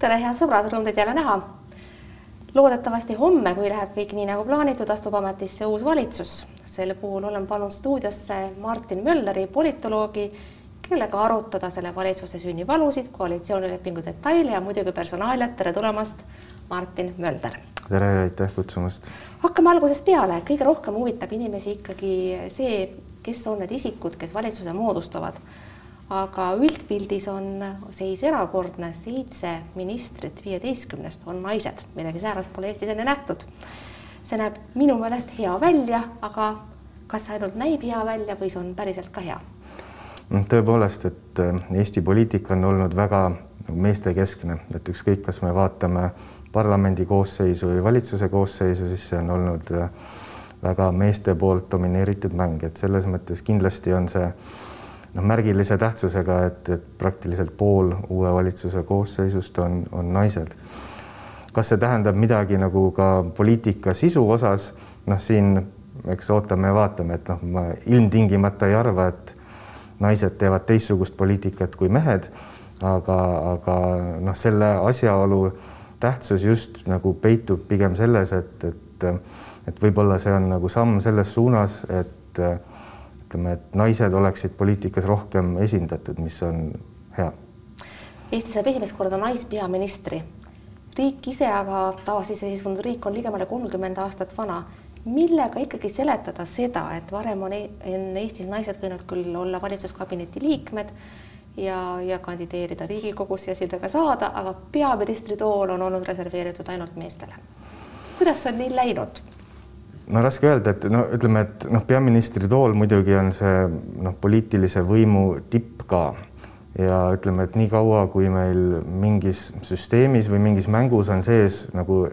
tere, head sõbrad, rõõm teid jälle näha. loodetavasti homme, kui läheb kõik nii nagu plaanitud, astub ametisse uus valitsus. sel puhul olen pannud stuudiosse Martin Mölleri, politoloogi, kellega arutada selle valitsuse sünnivalusid, koalitsioonilepingu detaile ja muidugi personaaliat. tere tulemast, Martin Mölder. tere, aitäh kutsumast. hakkame algusest peale, kõige rohkem huvitab inimesi ikkagi see, kes on need isikud, kes valitsuse moodustavad aga üldpildis on seis erakordne, seitse ministrit viieteistkümnest on naised, midagi säärast pole Eestis enne nähtud. see näeb minu meelest hea välja, aga kas see ainult näib hea välja või see on päriselt ka hea? tõepoolest, et äh, Eesti poliitika on olnud väga meestekeskne, et ükskõik, kas me vaatame parlamendi koosseisu või valitsuse koosseisu, siis see on olnud äh, väga meeste poolt domineeritud mäng, et selles mõttes kindlasti on see noh, märgilise tähtsusega, et, et praktiliselt pool uue valitsuse koosseisust on, on naised. kas see tähendab midagi nagu ka poliitika sisu osas, noh, siin eks ootame ja vaatame, et noh, ma ilmtingimata ei arva, et naised teevad teistsugust poliitikat kui mehed, aga, aga noh, selle asjaolu tähtsus just nagu peitub pigem selles, et, et, et võib-olla see on nagu samm selles suunas, et ütleme, et naised oleksid poliitikas rohkem esindatud, mis on hea. Eesti saab esimest korda naispeaministri. riik ise aga, taasiseseisvunud riik on ligemale kolmkümmend aastat vana. millega ikkagi seletada seda, et varem on enne Eestis naised võinud küll olla valitsuskabineti liikmed ja, ja kandideerida Riigikogusse ja ka saada, aga peaministri tool on olnud reserveeritud ainult meestele. kuidas on nii läinud? No raske öelda, et no ütleme, et noh, peaministri tool muidugi on see noh, poliitilise võimu tipp ka. Ja ütleme, et niikaua, kui meil mingis süsteemis või mingis mängus on sees nagu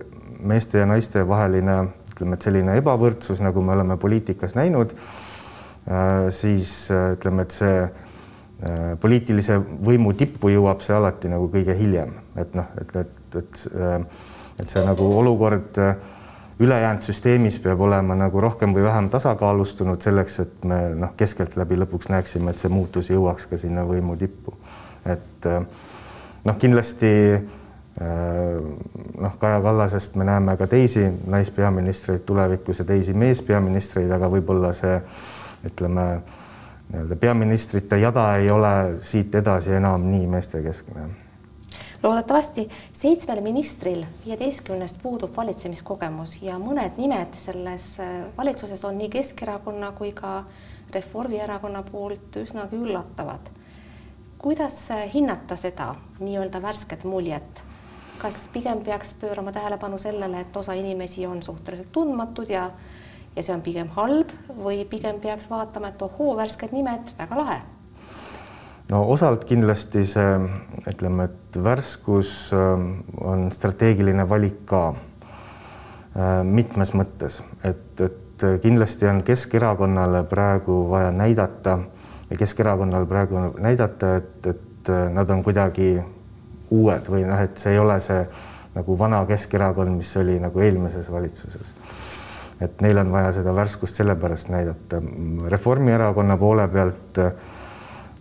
meeste ja naiste vaheline ütleme, et selline ebavõrdsus, nagu me oleme poliitikas näinud, äh, siis äh, ütleme, et see äh, poliitilise võimu tippu jõuab see alati nagu kõige hiljem, et noh, et, et, et, et see nagu olukord ülejäänud süsteemis peab olema nagu rohkem või vähem tasakaalustunud selleks, et me noh, keskeltläbi lõpuks näeksime, et see muutus jõuaks ka sinna võimu tippu. et äh, noh, kindlasti äh, noh, Kaja Kallasest me näeme ka teisi naispeaministreid tulevikus ja teisi meespeaministreid, aga võib-olla see ütleme nii-öelda peaministrite jada ei ole siit edasi enam nii meestekeskne loodetavasti seitsmel ministril viieteistkümnest puudub valitsemiskogemus ja mõned nimed selles äh, valitsuses on nii Keskerakonna kui ka Reformierakonna poolt üsnagi üllatavad. kuidas äh, hinnata seda nii-öelda värsket muljet? kas pigem peaks pöörama tähelepanu sellele, et osa inimesi on suhteliselt tundmatud ja ja see on pigem halb või pigem peaks vaatama, et ohoo, värsked nimed, väga lahe no osalt kindlasti see, ütleme, et värskus ähm, on strateegiline valik ka äh, mitmes mõttes, et, et kindlasti on Keskerakonnale praegu vaja näidata ja Keskerakonnal praegu näidata, et, et äh, nad on kuidagi uued või noh, et see ei ole see nagu vana Keskerakond, mis oli nagu eelmises valitsuses. et neil on vaja seda värskust sellepärast näidata. Reformierakonna poole pealt äh,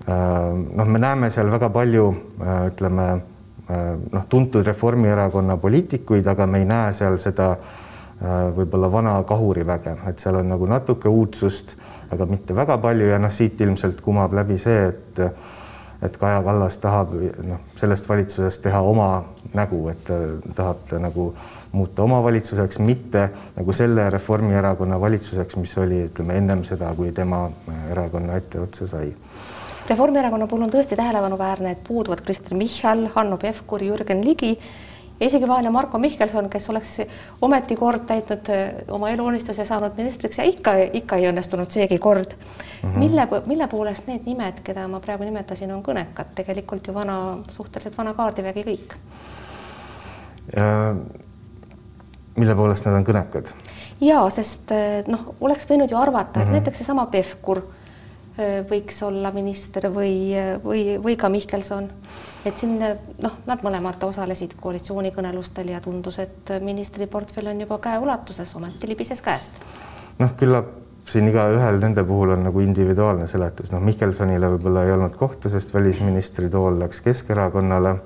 noh, me näeme seal väga palju äh, ütleme äh, noh, tuntud Reformierakonna poliitikuid, aga me ei näe seal seda võib-olla vana kahuriväge, et seal on nagu natuke uudsust, aga mitte väga palju. Ja noh, siit ilmselt kumab läbi see, et et Kaja Kallas tahab noh, sellest valitsusest teha oma nägu, et ta tahab ta nagu muuta oma valitsuseks, mitte nagu selle Reformierakonna valitsuseks, mis oli, ütleme ennem seda, kui tema erakonna etteotsa sai Reformierakonna puhul on tõesti tähelepanuväärne, et puuduvad Kristen Michal, Hanno Pevkur, Jürgen Ligi ja isegi vaene Marko Mihkelson, kes oleks ometi kord täitnud äh, oma eluunistuse, saanud ministriks ja ikka, ikka ei õnnestunud seegi kord mm. -hmm. mille, mille poolest need nimed, keda ma praegu nimetasin, on kõnekad, tegelikult ju vana, suhteliselt vana kaardivägi kõik. mille poolest nad on kõnekad? ja sest äh, noh, oleks võinud ju arvata, et mm -hmm. näiteks seesama Pevkur võiks olla minister või, või, või ka Mihkelson. et siin noh, nad mõlemad osalesid koalitsioonikõnelustel ja tundus, et ministriportfell on juba käeulatuses, ometi libises käest. noh, küllap siin igaühel nende puhul on nagu individuaalne seletus, noh, Mihkelsonile võib-olla ei olnud kohta, sest välisministri tool läks Keskerakonnale.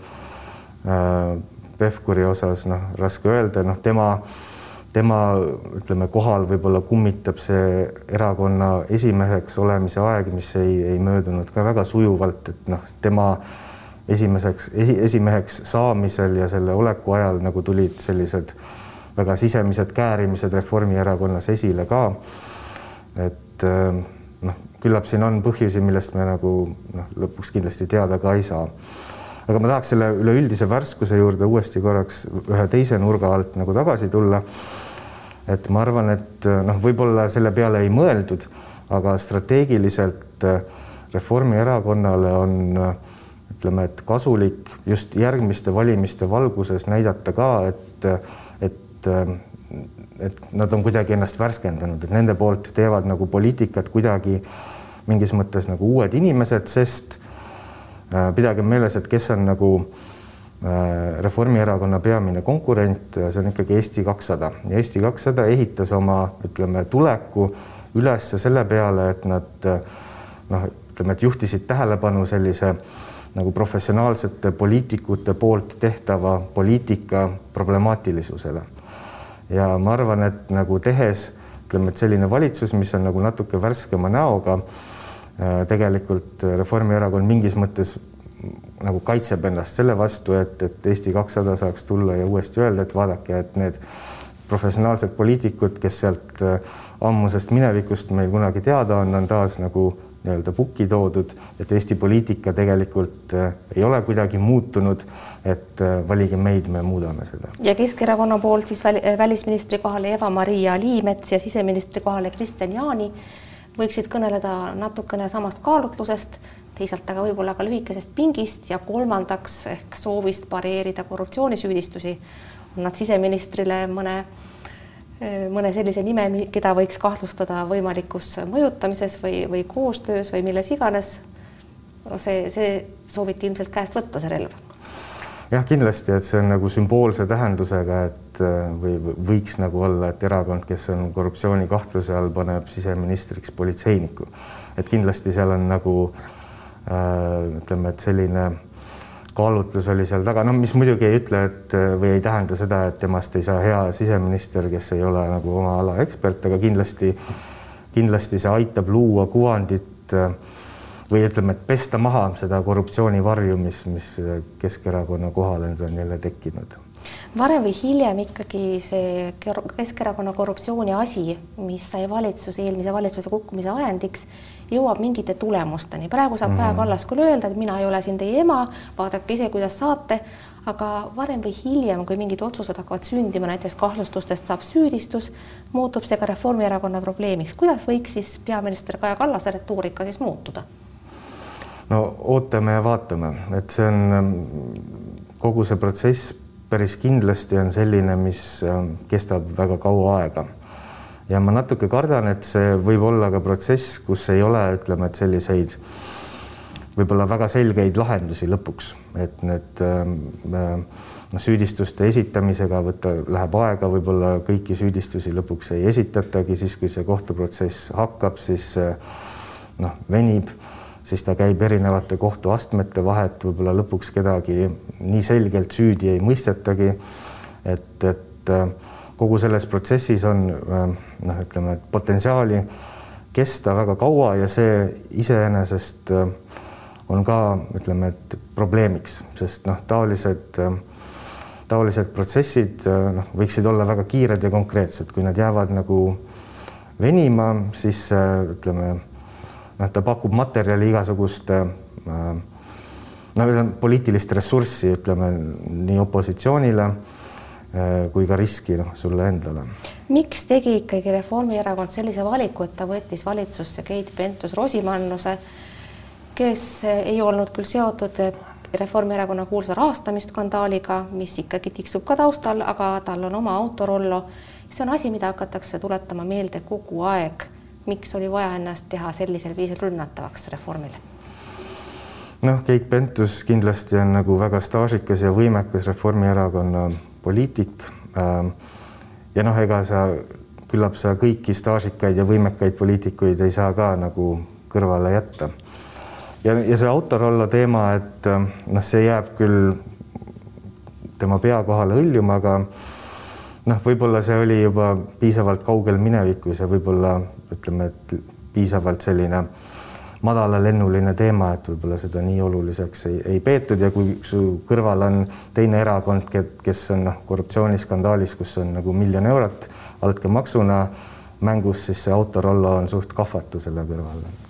Pevkuri osas noh, raske öelda, noh, tema tema ütleme, kohal võib-olla kummitab see erakonna esimeheks olemise aeg, mis ei, ei möödunud ka väga sujuvalt, et noh, tema esimeseks esi,, esimeheks saamisel ja selle oleku ajal nagu tulid sellised väga sisemised käärimised Reformierakonnas esile ka. et noh, küllap siin on põhjusi, millest me nagu noh, lõpuks kindlasti teada ka ei saa. Aga ma tahaks selle üleüldise värskuse juurde uuesti korraks ühe teise nurga alt nagu tagasi tulla. Et ma arvan, et äh, noh, võib-olla selle peale ei mõeldud, aga strateegiliselt äh, Reformierakonnale on äh, ütleme, et kasulik just järgmiste valimiste valguses näidata ka, et, et, et nad on kuidagi ennast värskendanud, et nende poolt teevad nagu poliitikat kuidagi mingis mõttes nagu uued inimesed, sest pidage meeles, et kes on nagu äh, Äh, Reformierakonna peamine konkurent, see on ikkagi Eesti kakssada ja Eesti kakssada ehitas oma, ütleme, tuleku üles selle peale, et nad noh, ütleme, et juhtisid tähelepanu sellise nagu professionaalsete poliitikute poolt tehtava poliitika problemaatilisusele. ja ma arvan, et nagu tehes ütleme, et selline valitsus, mis on nagu natuke värskema näoga, äh, tegelikult Reformierakond mingis mõttes nagu kaitseb ennast selle vastu, et, et Eesti kakssada saaks tulla ja uuesti öelda, et vaadake, et need professionaalsed poliitikud, kes sealt äh, ammusest minevikust meil kunagi teada on, on taas nagu nii-öelda pukki toodud, et Eesti poliitika tegelikult äh, ei ole kuidagi muutunud, et äh, valige meid, me muudame seda. ja Keskerakonna poolt siis väl, välisministri kohale Eva-Maria Liimets ja siseministri kohale Kristjan Jaani võiksid kõneleda natukene samast kaalutlusest teisalt aga võib-olla ka lühikesest pingist ja kolmandaks ehk soovist pareerida korruptsioonisüüdistusi. on nad siseministrile mõne, mõne sellise nime, keda võiks kahtlustada võimalikus mõjutamises või, või koostöös või milles iganes. see, see sooviti ilmselt käest võtta, see relv jah, kindlasti, et see on nagu sümboolse tähendusega, et või võiks nagu olla, et erakond, kes on korruptsiooni kahtluse all, paneb siseministriks politseiniku. et kindlasti seal on nagu äh, Äh, ütleme, et selline kaalutlus oli seal taga, no mis muidugi ei ütle, et või ei tähenda seda, et temast ei saa hea siseminister, kes ei ole nagu oma ala ekspert, aga kindlasti, kindlasti see aitab luua kuvandit või ütleme, et pesta maha seda korruptsioonivarju, mis, mis Keskerakonna kohale nüüd on jälle tekkinud varem või hiljem ikkagi see Keskerakonna korruptsiooni asi, mis sai valitsuse, eelmise valitsuse kukkumise ajendiks, jõuab mingite tulemusteni. praegu saab Kaja mm -hmm. Kallas küll öelda, et mina ei ole siin teie ema, vaadake ise, kuidas saate, aga varem või hiljem, kui mingid otsused hakkavad sündima, näiteks kahtlustustest saab süüdistus, muutub see ka Reformierakonna probleemiks. kuidas võiks siis peaminister Kaja Kallase retoorika siis muutuda? No ootame ja vaatame, et see on kogu see protsess päris kindlasti on selline, mis kestab väga kaua aega. Ja ma natuke kardan, et see võib olla ka protsess, kus ei ole, ütleme, et selliseid võib-olla väga selgeid lahendusi lõpuks, et need noh, süüdistuste esitamisega võtta, läheb aega, võib-olla kõiki süüdistusi lõpuks ei esitatagi, siis kui see kohtuprotsess hakkab, siis noh, venib, siis ta käib erinevate kohtuastmete vahet, võib-olla lõpuks kedagi nii selgelt süüdi ei mõistetagi. et, et kogu selles protsessis on ähm, noh, ütleme, et potentsiaali kesta väga kaua ja see iseenesest äh, on ka ütleme, et probleemiks, sest noh, taolised, äh, taolised protsessid äh, noh, võiksid olla väga kiired ja konkreetsed, kui nad jäävad nagu venima, siis ütleme noh, ta pakub materjali igasugust no poliitilist ressurssi, ütleme nii opositsioonile Äh, kui ka riski noh, sulle endale. miks tegi ikkagi Reformierakond sellise valiku, et ta võttis valitsusse Keit Pentus-Rosimannuse, kes ei olnud küll seotud Reformierakonna kuulsa rahastamisskandaaliga, mis ikkagi tiksub ka taustal, aga tal on oma autorollo. see on asi, mida hakatakse tuletama meelde kogu aeg. Miks oli vaja ennast teha sellisel viisil rünnatavaks Reformile? noh, Keit Pentus kindlasti on nagu väga staažikas ja võimekas Reformierakonna poliitik. Ähm, ja noh, ega sa, küllap sa kõiki staažikaid ja võimekaid poliitikuid ei saa ka nagu kõrvale jätta. ja, ja see Autorollo teema, et ähm, noh, see jääb küll tema pea kohale hõljuma, aga noh, võib-olla see oli juba piisavalt kaugel minevikus ja võib-olla ütleme, et piisavalt selline madalalennuline teema, et võib-olla seda nii oluliseks ei, ei peetud ja kui su kõrval on teine erakond, kes on noh, korruptsiooniskandaalis, kus on nagu miljon eurot altkäemaksuna mängus, siis see Autorollo on suht kahvatu selle kõrval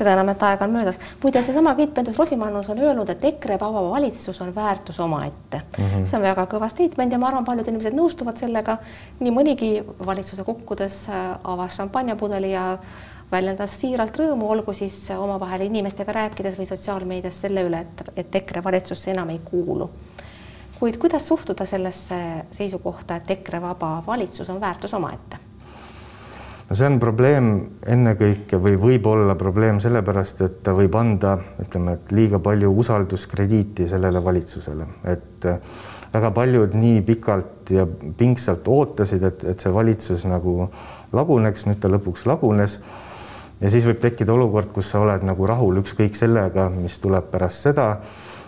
seda enam, et aega on möödas. muide, seesama Keit Pentus-Rosimannus on öelnud, et EKRE vaba valitsus on väärtus omaette mm. -hmm. see on väga kõva statement ja ma arvan, paljud inimesed nõustuvad sellega. nii mõnigi valitsuse kukkudes äh, avas šampanjapudeli ja väljendas siiralt rõõmu, olgu siis omavahel inimestega rääkides või sotsiaalmeedias selle üle, et, et EKRE valitsusse enam ei kuulu. kuid kuidas suhtuda sellesse seisukohta, et EKRE vaba valitsus on väärtus omaette? No see on probleem ennekõike või võib olla probleem sellepärast, et ta võib anda, ütleme, et liiga palju usalduskrediiti sellele valitsusele, et väga paljud nii pikalt ja pingsalt ootasid, et, et see valitsus nagu laguneks, nüüd ta lõpuks lagunes. Ja siis võib tekkida olukord, kus sa oled nagu rahul ükskõik sellega, mis tuleb pärast seda,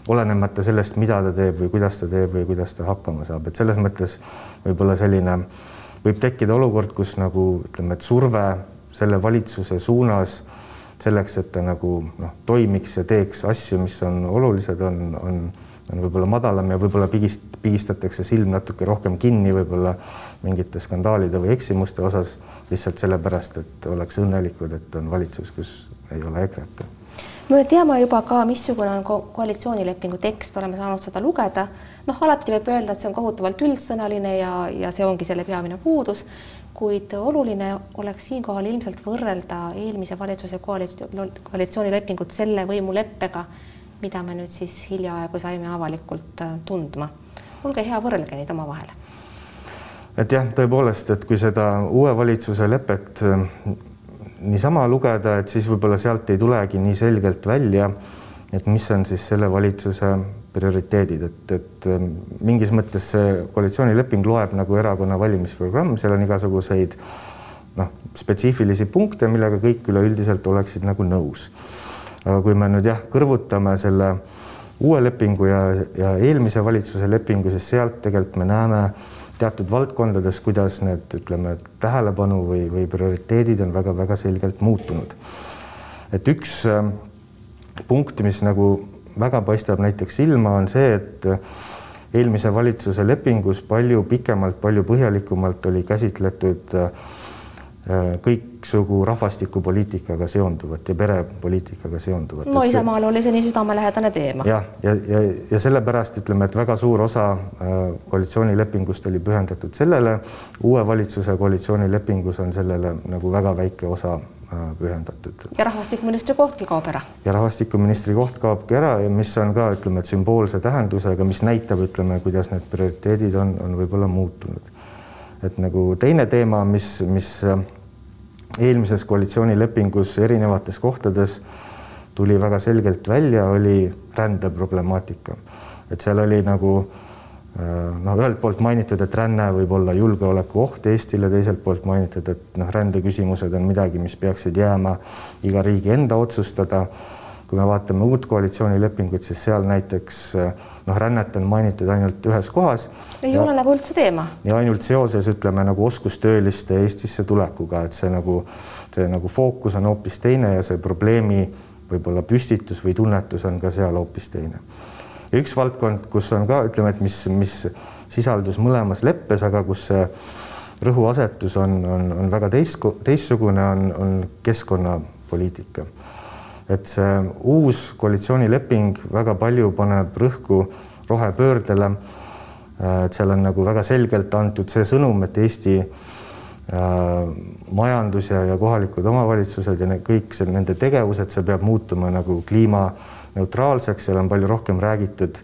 olenemata sellest, mida ta teeb või kuidas ta teeb või kuidas ta hakkama saab, et selles mõttes võib-olla selline võib tekkida olukord, kus nagu ütleme, et surve selle valitsuse suunas selleks, et ta nagu noh, toimiks ja teeks asju, mis on olulised, on, on, on võib-olla madalam ja võib-olla pigist, pigistatakse silm natuke rohkem kinni võib-olla mingite skandaalide või eksimuste osas lihtsalt sellepärast, et oleks õnnelikud, et on valitsus, kus ei ole EKRE-t. me teame juba ka, missugune on ko koalitsioonilepingu tekst, oleme saanud seda lugeda. Noh, alati võib öelda, et see on kohutavalt üldsõnaline ja, ja see ongi selle peamine puudus, kuid oluline oleks siinkohal ilmselt võrrelda eelmise valitsuse koalitsioonilepingut selle võimuleppega, mida me nüüd siis hiljaaegu saime avalikult äh, tundma. olge hea, võrrelge neid omavahel et jah, tõepoolest, et kui seda uue valitsuse lepet äh, niisama lugeda, et siis võib-olla sealt ei tulegi nii selgelt välja, et mis on siis selle valitsuse prioriteedid, et, et äh, mingis mõttes see koalitsioonileping loeb nagu erakonna valimisprogramm, seal on igasuguseid noh, spetsiifilisi punkte, millega kõik üleüldiselt oleksid nagu nõus. aga kui me nüüd jah, kõrvutame selle uue lepingu ja, ja eelmise valitsuse lepingu, siis sealt tegelikult me näeme teatud valdkondades, kuidas need, ütleme, tähelepanu või, või prioriteedid on väga-väga selgelt muutunud. et üks äh, punkt, mis nagu väga paistab näiteks silma, on see, et eelmise valitsuse lepingus palju pikemalt, palju põhjalikumalt oli käsitletud äh, Äh, kõiksugu rahvastikupoliitikaga seonduvat ja perepoliitikaga seonduvat. no Isamaal oli see nii südamelähedane teema. jah, ja, ja, ja, ja sellepärast ütleme, et väga suur osa äh, koalitsioonilepingust oli pühendatud sellele, uue valitsuse koalitsioonilepingus on sellele nagu väga väike osa äh, pühendatud. ja rahvastikuministri kohtki kaob ära. ja rahvastikuministri koht kaobki ära ja mis on ka ütleme, et sümboolse tähendusega, mis näitab, ütleme, kuidas need prioriteedid on, on võib-olla muutunud et nagu teine teema, mis, mis äh, eelmises koalitsioonilepingus erinevates kohtades tuli väga selgelt välja, oli rändeproblemaatika. et seal oli nagu äh, noh, ühelt poolt mainitud, et ränne võib olla julgeolekuoht Eestile, teiselt poolt mainitud, et noh, rändeküsimused on midagi, mis peaksid jääma iga riigi enda otsustada kui me vaatame uut koalitsioonilepingut, siis seal näiteks noh, rännet on mainitud ainult ühes kohas. ei ja, ole nagu üldse teema. ja ainult seoses ütleme nagu oskustööliste Eestisse tulekuga, et see nagu see nagu fookus on hoopis teine ja see probleemi võib-olla püstitus või tunnetus on ka seal hoopis teine. ja üks valdkond, kus on ka ütleme, et mis, mis sisaldus mõlemas leppes, aga kus see rõhuasetus on, on, on väga teist, teistsugune, on, on keskkonnapoliitika et see uus koalitsioonileping väga palju paneb rõhku rohepöördele. et seal on nagu väga selgelt antud see sõnum, et Eesti äh, majandus ja, ja kohalikud omavalitsused ja need kõik see, nende tegevused, see peab muutuma nagu kliimaneutraalseks, seal on palju rohkem räägitud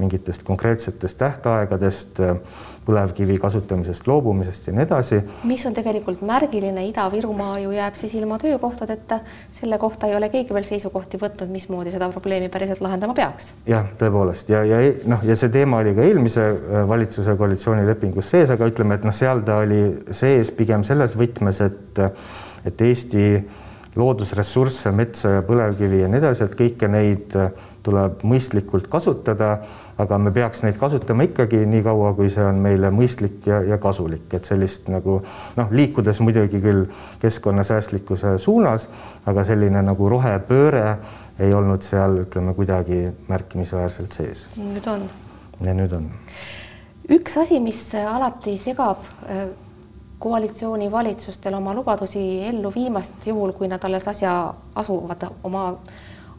mingitest konkreetsetest tähtaegadest põlevkivi kasutamisest loobumisest ja nii edasi. mis on tegelikult märgiline, Ida-Virumaa ju jääb siis ilma töökohtadeta, selle kohta ei ole keegi veel seisukohti võtnud, mismoodi seda probleemi päriselt lahendama peaks. jah, tõepoolest ja, ja noh, ja see teema oli ka eelmise äh, valitsuse koalitsioonilepingus sees, aga ütleme, et noh, seal ta oli sees pigem selles võtmes, et et Eesti loodusressursse, metsa ja põlevkivi ja nii edasi, et kõiki neid tuleb mõistlikult kasutada, aga me peaks neid kasutama ikkagi nii kaua, kui see on meile mõistlik ja, ja kasulik, et sellist nagu noh, liikudes muidugi küll keskkonnasäästlikkuse suunas, aga selline nagu rohepööre ei olnud seal, ütleme kuidagi märkimisväärselt sees. nüüd on. ja nüüd on. üks asi, mis alati segab äh, koalitsioonivalitsustel oma lubadusi ellu viimast, juhul kui nad alles asja asuvad oma,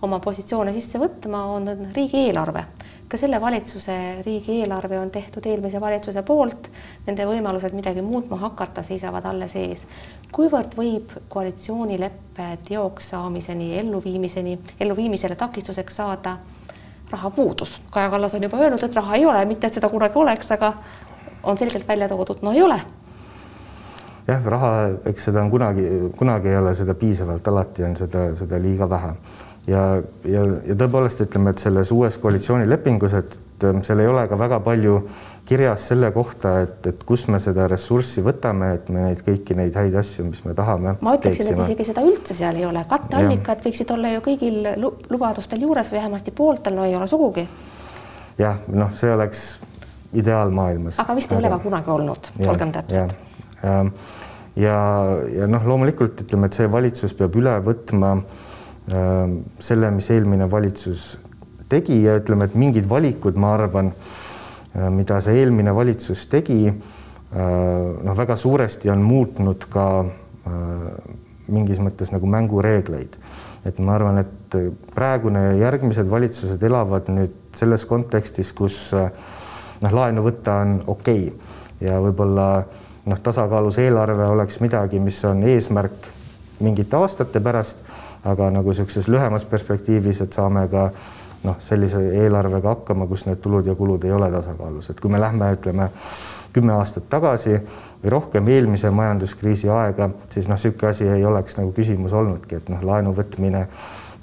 oma positsioone sisse võtma, on riigieelarve. Ka selle valitsuse riigieelarve on tehtud eelmise valitsuse poolt, nende võimalused midagi muutma hakata seisavad alles ees. kuivõrd võib koalitsioonileppe teoks saamiseni, elluviimiseni, elluviimisele takistuseks saada rahapuudus? Kaja Kallas on juba öelnud, et raha ei ole, mitte et seda kunagi oleks, aga on selgelt välja toodud, no ei ole jah, raha, eks seda on kunagi, kunagi ei ole seda piisavalt, alati on seda, seda liiga vähe. Ja, ja, ja tõepoolest ütleme, et selles uues koalitsioonilepingus, et seal ei ole ka väga palju kirjas selle kohta, et, et kus me seda ressurssi võtame, et me neid kõiki neid häid asju, mis me tahame. ma ütleksin, et isegi seda üldse seal ei ole, katteallikad võiksid olla ju kõigil lubadustel juures või vähemasti pooltel, no ei ole sugugi. jah, noh, see oleks ideaalmaailmas. aga vist ei aga... ole ka kunagi olnud, olgem täpsed ja, ja, ja noh, loomulikult ütleme, et see valitsus peab üle võtma äh, selle, mis eelmine valitsus tegi ja ütleme, et mingid valikud, ma arvan äh,, mida see eelmine valitsus tegi äh,, noh, väga suuresti on muutnud ka äh, mingis mõttes nagu mängureegleid. et ma arvan, et praegune ja järgmised valitsused elavad nüüd selles kontekstis, kus noh, laenu võtta on okei okay. ja võib-olla noh, tasakaalus eelarve oleks midagi, mis on eesmärk mingite aastate pärast, aga nagu niisuguses lühemas perspektiivis, et saame ka noh, sellise eelarvega hakkama, kus need tulud ja kulud ei ole tasakaalus, et kui me lähme, ütleme kümme aastat tagasi või rohkem eelmise majanduskriisi aega, siis noh, niisugune asi ei oleks nagu küsimus olnudki, et noh, laenu võtmine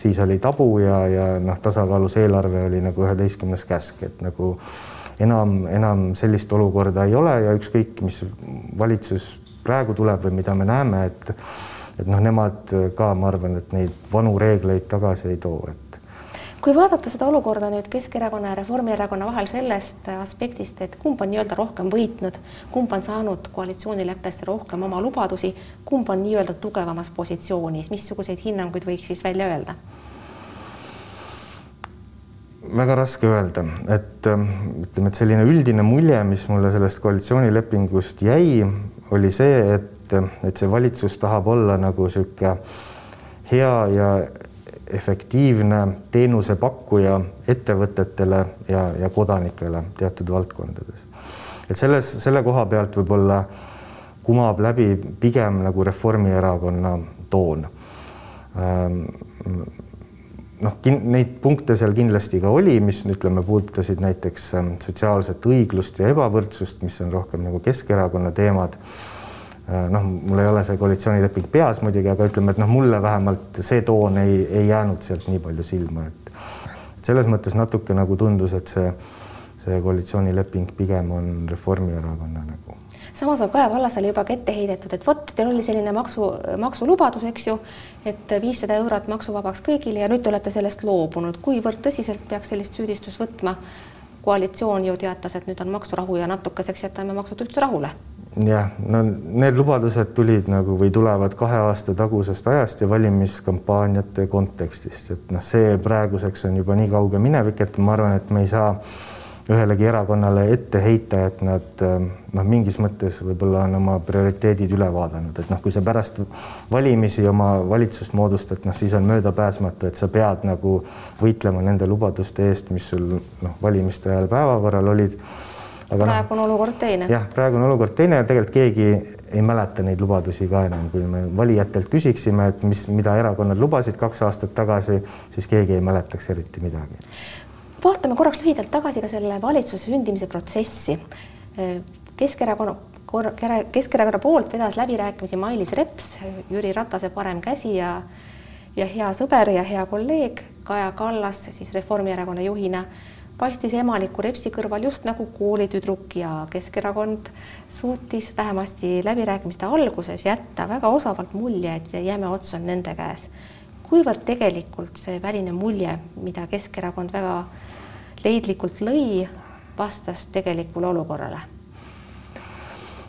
siis oli tabu ja, ja noh, tasakaalus eelarve oli nagu üheteistkümnes käsk, et nagu enam, enam sellist olukorda ei ole ja ükskõik, mis valitsus praegu tuleb või mida me näeme, et et noh, nemad ka, ma arvan, et neid vanu reegleid tagasi ei too, et kui vaadata seda olukorda nüüd Keskerakonna ja Reformierakonna vahel sellest aspektist, et kumb on nii-öelda rohkem võitnud, kumb on saanud koalitsioonileppesse rohkem oma lubadusi, kumb on nii-öelda tugevamas positsioonis, missuguseid hinnanguid võiks siis välja öelda? väga raske öelda, et ähm, ütleme, et selline üldine mulje, mis mulle sellest koalitsioonilepingust jäi, oli see, et, et see valitsus tahab olla nagu niisugune hea ja efektiivne teenusepakkuja ettevõtetele ja, ja kodanikele teatud valdkondades. et selles, selle koha pealt võib-olla kumab läbi pigem nagu Reformierakonna toon ähm, noh, neid punkte seal kindlasti ka oli, mis ütleme, puudutasid näiteks ähm, sotsiaalset õiglust ja ebavõrdsust, mis on rohkem nagu Keskerakonna teemad. Äh, noh, mul ei ole see koalitsioonileping peas muidugi, aga ütleme, et noh, mulle vähemalt see toon ei, ei jäänud sealt nii palju silma, et selles mõttes natuke nagu tundus, et see, see koalitsioonileping pigem on Reformierakonna nagu samas on Kaja Kallasele juba ka ette heidetud, et vot, teil oli selline maksu, maksulubadus, eks ju, et viissada eurot maksuvabaks kõigile ja nüüd te olete sellest loobunud. kuivõrd tõsiselt peaks sellist süüdistust võtma? koalitsioon ju teatas, et nüüd on maksurahu ja natukeseks jätame maksud üldse rahule. Jah, no need lubadused tulid nagu või tulevad kahe aasta tagusest ajast ja valimiskampaaniate kontekstist, et noh, see praeguseks on juba nii kauge minevik, et ma arvan, et me ei saa ühelegi erakonnale ette heita, et nad ähm, noh, mingis mõttes võib-olla on oma prioriteedid üle vaadanud, et noh, kui sa pärast valimisi oma valitsust moodustad, noh siis on möödapääsmatu, et sa pead nagu võitlema nende lubaduste eest, mis sul noh, valimiste ajal päevakorral olid. Aga noh, praegu on olukord teine. jah, praegu on olukord teine ja tegelikult keegi ei mäleta neid lubadusi ka enam, kui me valijatelt küsiksime, et mis, mida erakonnad lubasid kaks aastat tagasi, siis keegi ei mäletaks eriti midagi vaatame korraks lühidalt tagasi ka selle valitsuse sündimise protsessi. Keskerakonna, Keskerakonna poolt vedas läbirääkimisi Mailis Reps, Jüri Ratase parem käsi ja ja hea sõber ja hea kolleeg Kaja Kallas siis Reformierakonna juhina paistis emaliku Repsi kõrval just nagu koolitüdruk ja Keskerakond suutis vähemasti läbirääkimiste alguses jätta väga osavalt mulje, et jäme ots on nende käes kuivõrd tegelikult see väline mulje, mida Keskerakond väga leidlikult lõi, vastas tegelikule olukorrale?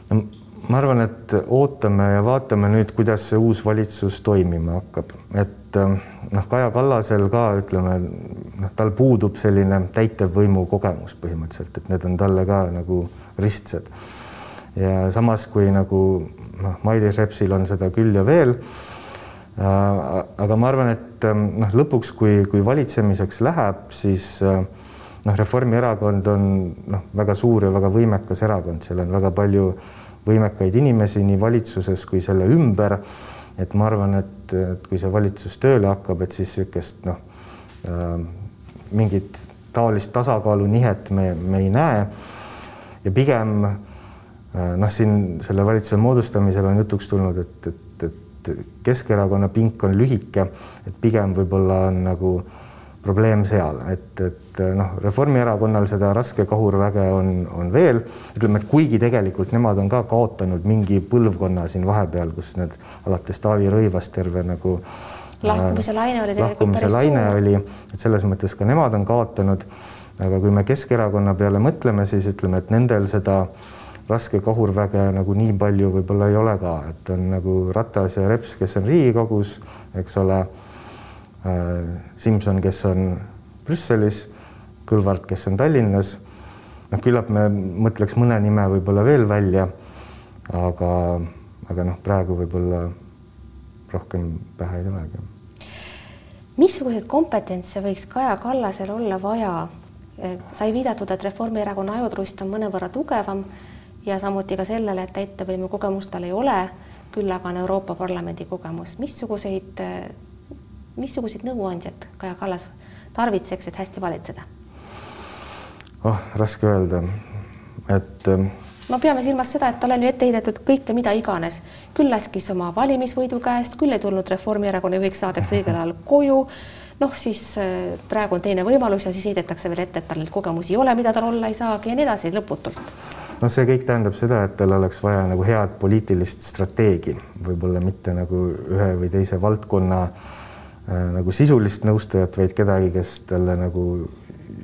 no ma arvan, et ootame ja vaatame nüüd, kuidas see uus valitsus toimima hakkab, et ähm, noh, Kaja Kallasel ka ütleme, noh, tal puudub selline täitevvõimu kogemus põhimõtteliselt, et need on talle ka nagu ristsed. ja samas, kui nagu noh, Mailis Repsil on seda küll ja veel äh,. aga ma arvan, et ähm, noh, lõpuks, kui, kui valitsemiseks läheb, siis äh, noh, Reformierakond on noh, väga suur ja väga võimekas erakond, seal on väga palju võimekaid inimesi nii valitsuses kui selle ümber. et ma arvan, et, et kui see valitsus tööle hakkab, et siis niisugust noh äh,, mingit taolist tasakaalunihet me, me ei näe. ja pigem äh, noh, siin selle valitsuse moodustamisel on jutuks tulnud, et, et, et Keskerakonna pink on lühike, et pigem võib-olla on nagu probleem seal, et, et et noh, Reformierakonnal seda raske kahurväge on, on veel, ütleme, et kuigi tegelikult nemad on ka kaotanud mingi põlvkonna siin vahepeal, kus need alates Taavi Rõivast terve nagu lahkumise laine oli tegelikult päris laine suur. oli, et selles mõttes ka nemad on kaotanud. aga kui me Keskerakonna peale mõtleme, siis ütleme, et nendel seda raske kahurväge nagu nii palju võib-olla ei ole ka, et on nagu Ratas ja Reps, kes on Riigikogus, eks ole äh,. Simson, kes on Brüsselis Kõlvart, kes on Tallinnas. noh, küllap me mõtleks mõne nime võib-olla veel välja. aga, aga noh, praegu võib-olla rohkem pähe ei tulegi. missuguseid kompetentse võiks Kaja Kallasel olla vaja? sai viidatud, et Reformierakonna ajutrust on mõnevõrra tugevam ja samuti ka sellele, et täitevvõimu kogemust tal ei ole, küll aga on Euroopa Parlamendi kogemus. missuguseid, missuguseid nõuandjaid Kaja Kallas tarvitseks, et hästi valitseda? oh, raske öelda, et. Ähm, no peame silmas seda, et talle on ju ette heidetud kõike, mida iganes, küll laskis oma valimisvõidu käest, küll ei tulnud Reformierakonna juhiks saadeks õigel ajal koju. noh, siis äh, praegu on teine võimalus ja siis heidetakse veel ette, et tal neid kogemusi ei ole, mida tal olla ei saagi ja nii edasi lõputult noh, see kõik tähendab seda, et tal oleks vaja nagu head poliitilist strateegi, võib-olla mitte nagu ühe või teise valdkonna äh, nagu sisulist nõustajat, vaid kedagi, kes talle nagu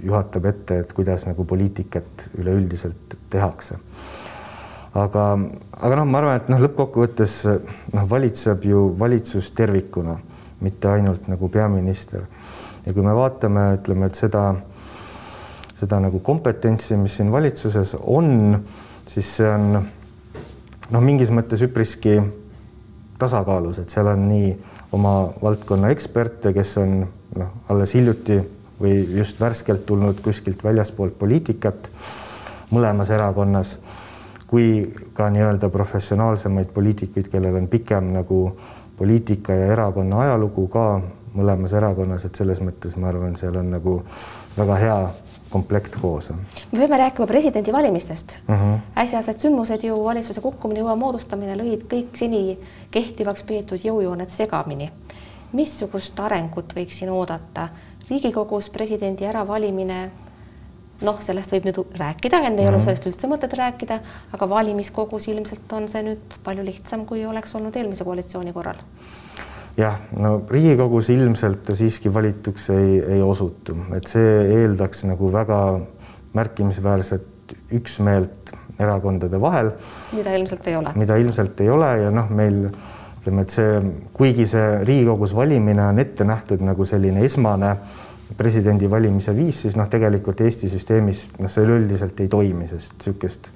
juhatab ette, et kuidas nagu poliitikat üleüldiselt tehakse. aga, aga noh, ma arvan, et noh, lõppkokkuvõttes noh, valitseb ju valitsus tervikuna, mitte ainult nagu peaminister. ja kui me vaatame, ütleme, et seda, seda nagu kompetentsi, mis siin valitsuses on, siis see on noh, mingis mõttes üpriski tasakaalus, et seal on nii oma valdkonna eksperte, kes on noh, alles hiljuti või just värskelt tulnud kuskilt väljaspoolt poliitikat mõlemas erakonnas, kui ka nii-öelda professionaalsemaid poliitikuid, kellel on pikem nagu poliitika ja erakonna ajalugu ka mõlemas erakonnas, et selles mõttes ma arvan, seal on nagu väga hea komplekt koos. me peame rääkima presidendivalimistest uh. Mhm. -huh. äsjased sündmused ju valitsuse kukkumine, uue moodustamine lõid kõik seni kehtivaks peetud jõujooned segamini. missugust arengut võiks siin oodata Riigikogus presidendi äravalimine, noh, sellest võib nüüd rääkida, enne ei mm -hmm. ole mhm. sellest üldse mõtet rääkida, aga valimiskogus ilmselt on see nüüd palju lihtsam, kui oleks olnud eelmise koalitsiooni korral. Jah, no Riigikogus ilmselt ta siiski valituks ei, ei osutu, et see eeldaks nagu väga märkimisväärset üksmeelt erakondade vahel. mida ilmselt ei ole. mida ilmselt ei ole ja noh, meil ütleme, et see, kuigi see Riigikogus valimine on ette nähtud nagu selline esmane presidendi valimise viis, siis noh, tegelikult Eesti süsteemis noh, see üleüldiselt ei toimi, sest niisugust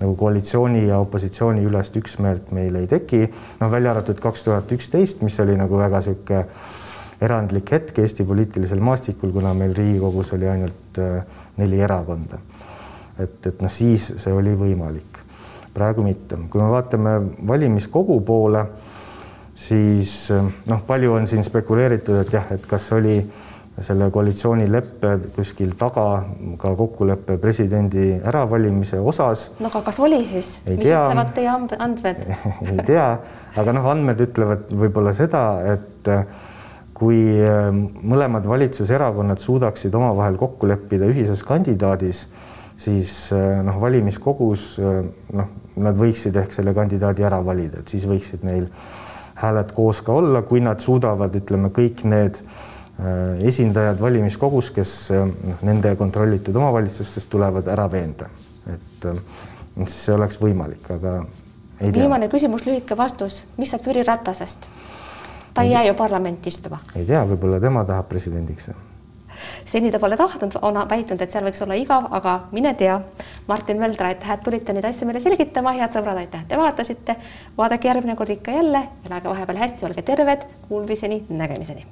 nagu koalitsiooni ja opositsiooni ülest üksmeelt meil ei teki, noh, välja arvatud kaks tuhat üksteist, mis oli nagu väga niisugune erandlik hetk Eesti poliitilisel maastikul, kuna meil Riigikogus oli ainult äh, neli erakonda. et, et noh, siis see oli võimalik, praegu mitte. kui me vaatame valimiskogu poole siis noh, palju on siin spekuleeritud, et jah, et kas oli selle koalitsioonileppe kuskil taga ka kokkulepe presidendi äravalimise osas. no aga kas oli siis, mis tea. ütlevad teie andmed ei tea, aga noh, andmed ütlevad võib-olla seda, et kui mõlemad valitsuserakonnad suudaksid omavahel kokku leppida ühises kandidaadis, siis noh, valimiskogus noh, nad võiksid ehk selle kandidaadi ära valida, et siis võiksid neil hääled koos ka olla, kui nad suudavad, ütleme, kõik need esindajad valimiskogus, kes noh, nende kontrollitud omavalitsustest tulevad, ära veenda, et siis see oleks võimalik, aga viimane küsimus, lühike vastus, mis saab Jüri Ratasest? ta ei jää ju parlamenti istuma. ei tea, võib-olla tema tahab presidendiks seni ta pole tahtnud, on väitnud, et seal võiks olla igav, aga mine tea. Martin Möldra, aitäh, et tulite neid asju meile selgitama, head sõbrad, aitäh, et te vaatasite. vaadake järgmine kord ikka jälle, elage vahepeal hästi, olge terved, kuulmiseni, nägemiseni